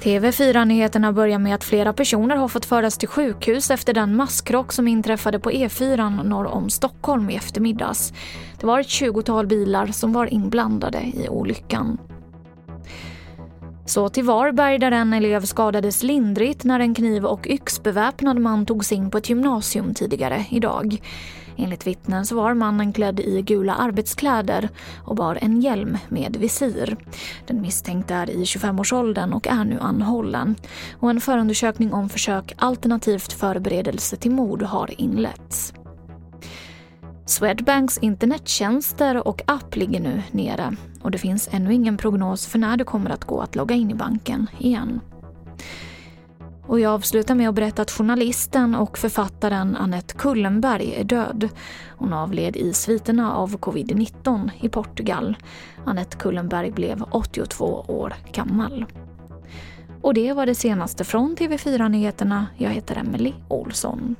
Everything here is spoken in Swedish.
TV4-nyheterna börjar med att flera personer har fått föras till sjukhus efter den masskrock som inträffade på E4 norr om Stockholm i eftermiddags. Det var ett 20-tal bilar som var inblandade i olyckan. Så till Varberg där en elev skadades lindrigt när en kniv och yxbeväpnad man tog sig in på ett gymnasium tidigare idag. Enligt vittnen så var mannen klädd i gula arbetskläder och bar en hjälm med visir. Den misstänkte är i 25-årsåldern och är nu anhållen. Och en förundersökning om försök alternativt förberedelse till mord har inletts. Swedbanks internettjänster och app ligger nu nere och det finns ännu ingen prognos för när det kommer att gå att logga in i banken igen. Och jag avslutar med att berätta att journalisten och författaren Annette Kullenberg är död. Hon avled i sviterna av covid-19 i Portugal. Annette Kullenberg blev 82 år gammal. Och det var det senaste från TV4 Nyheterna. Jag heter Emily Olsson.